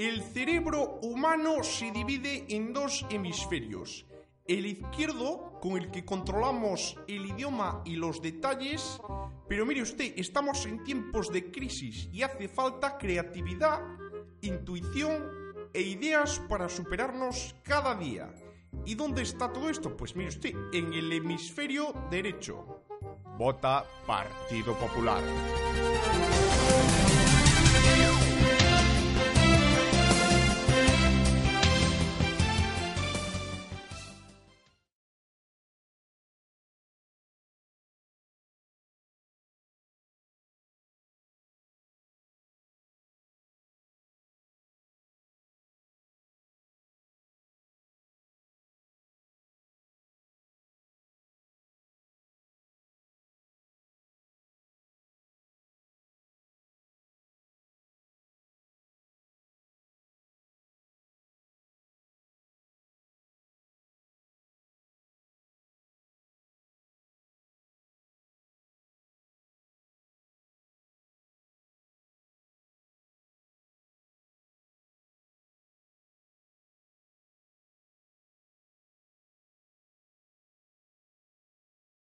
El cerebro humano se divide en dos hemisferios. El izquierdo, con el que controlamos el idioma y los detalles, pero mire usted, estamos en tiempos de crisis y hace falta creatividad, intuición e ideas para superarnos cada día. ¿Y dónde está todo esto? Pues mire usted, en el hemisferio derecho. Vota Partido Popular.